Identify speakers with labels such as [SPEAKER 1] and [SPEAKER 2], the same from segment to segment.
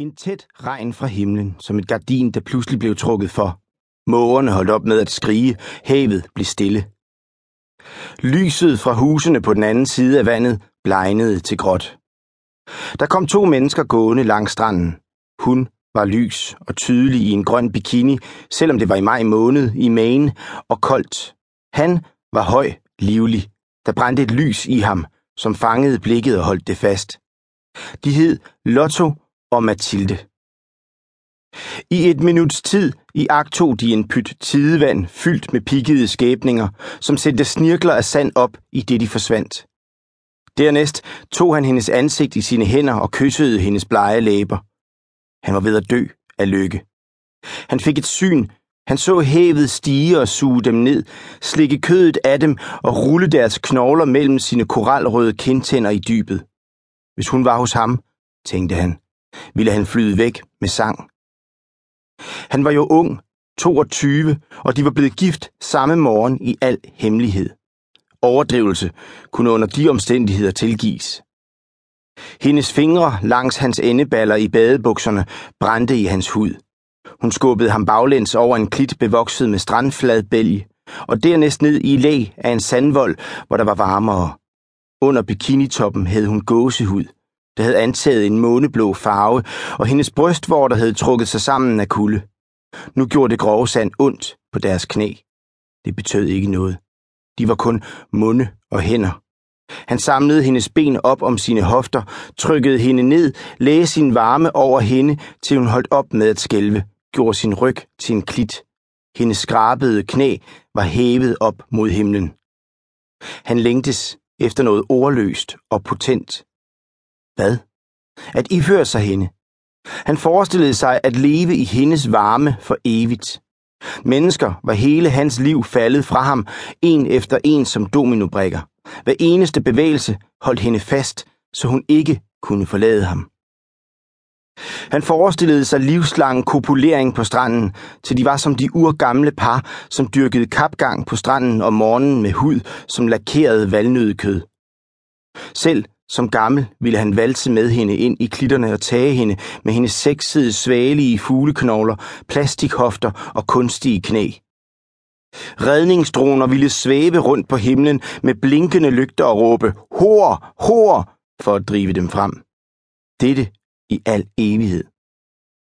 [SPEAKER 1] En tæt regn fra himlen, som et gardin, der pludselig blev trukket for. Mågerne holdt op med at skrige, havet blev stille. Lyset fra husene på den anden side af vandet blegnede til gråt. Der kom to mennesker gående langs stranden. Hun var lys og tydelig i en grøn bikini, selvom det var i maj måned i Maine og koldt. Han var høj, livlig. Der brændte et lys i ham, som fangede blikket og holdt det fast. De hed Lotto og Mathilde. I et minuts tid i akt de en pyt tidevand fyldt med pikkede skæbninger, som sendte snirkler af sand op i det de forsvandt. Dernæst tog han hendes ansigt i sine hænder og kyssede hendes blege læber. Han var ved at dø af lykke. Han fik et syn. Han så havet stige og suge dem ned, slikke kødet af dem og rulle deres knogler mellem sine koralrøde kindtænder i dybet. Hvis hun var hos ham, tænkte han, ville han flyde væk med sang. Han var jo ung, 22, og de var blevet gift samme morgen i al hemmelighed. Overdrivelse kunne under de omstændigheder tilgives. Hendes fingre langs hans endeballer i badebukserne brændte i hans hud. Hun skubbede ham baglæns over en klit bevokset med strandfladbælge, og dernæst ned i læ af en sandvold, hvor der var varmere. Under bikinitoppen havde hun gåsehud der havde antaget en måneblå farve, og hendes brystvorter havde trukket sig sammen af kulde. Nu gjorde det grove sand ondt på deres knæ. Det betød ikke noget. De var kun munde og hænder. Han samlede hendes ben op om sine hofter, trykkede hende ned, lagde sin varme over hende, til hun holdt op med at skælve, gjorde sin ryg til en klit. Hendes skrabede knæ var hævet op mod himlen. Han længtes efter noget ordløst og potent. Hvad? At iføre sig hende. Han forestillede sig at leve i hendes varme for evigt. Mennesker var hele hans liv faldet fra ham, en efter en som dominobrikker. Hver eneste bevægelse holdt hende fast, så hun ikke kunne forlade ham. Han forestillede sig livslang kopulering på stranden, til de var som de urgamle par, som dyrkede kapgang på stranden om morgenen med hud som lakeret valnødekød. Selv som gammel ville han valse med hende ind i klitterne og tage hende med hendes sexede, svagelige fugleknogler, plastikhofter og kunstige knæ. Redningsdroner ville svæve rundt på himlen med blinkende lygter og råbe Hor! Hor! for at drive dem frem. Dette i al evighed.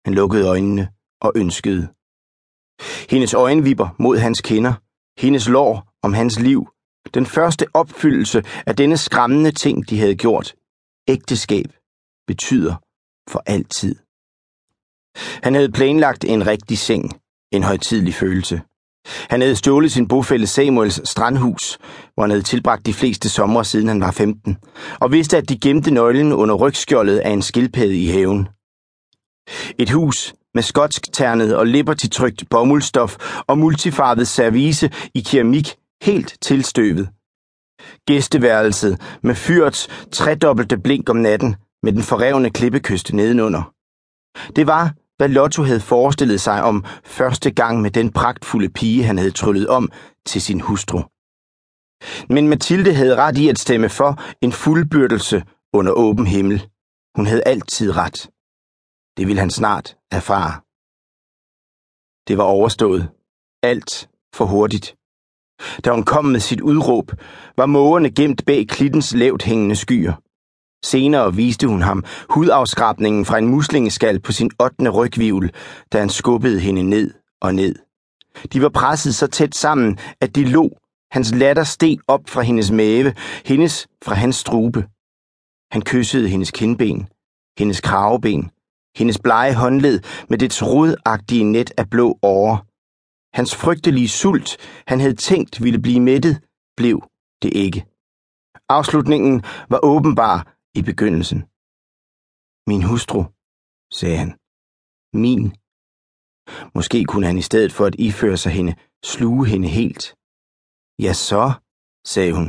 [SPEAKER 1] Han lukkede øjnene og ønskede. Hendes øjenvipper mod hans kinder, hendes lår om hans liv, den første opfyldelse af denne skræmmende ting, de havde gjort. Ægteskab betyder for altid. Han havde planlagt en rigtig seng, en højtidlig følelse. Han havde stjålet sin bofælde Samuels strandhus, hvor han havde tilbragt de fleste somre siden han var 15, og vidste, at de gemte nøglen under rygskjoldet af en skildpadde i haven. Et hus med skotsk ternet og liberty-trygt bomuldstof og multifarvet service i keramik helt tilstøvet. Gæsteværelset med fyrets tredobbelte blink om natten med den forrevne klippekyst nedenunder. Det var, hvad Lotto havde forestillet sig om første gang med den pragtfulde pige, han havde tryllet om til sin hustru. Men Mathilde havde ret i at stemme for en fuldbyrdelse under åben himmel. Hun havde altid ret. Det ville han snart erfare. Det var overstået. Alt for hurtigt. Da hun kom med sit udråb, var mågerne gemt bag klittens lavt hængende skyer. Senere viste hun ham hudafskrabningen fra en muslingeskal på sin 8. rygvivl, da han skubbede hende ned og ned. De var presset så tæt sammen, at de lå. Hans latter steg op fra hendes mave, hendes fra hans strube. Han kyssede hendes kindben, hendes kraveben, hendes blege håndled med dets rodagtige net af blå åre. Hans frygtelige sult, han havde tænkt ville blive mættet, blev det ikke. Afslutningen var åbenbar i begyndelsen. Min hustru, sagde han. Min. Måske kunne han i stedet for at iføre sig hende, sluge hende helt. Ja så, sagde hun.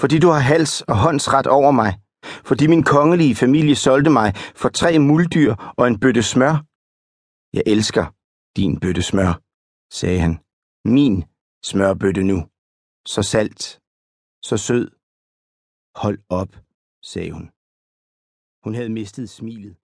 [SPEAKER 1] Fordi du har hals og håndsret over mig. Fordi min kongelige familie solgte mig for tre muldyr og en bøtte smør. Jeg elsker din bøtte smør sagde han. Min smørbøtte nu. Så salt. Så sød. Hold op, sagde hun. Hun havde mistet smilet.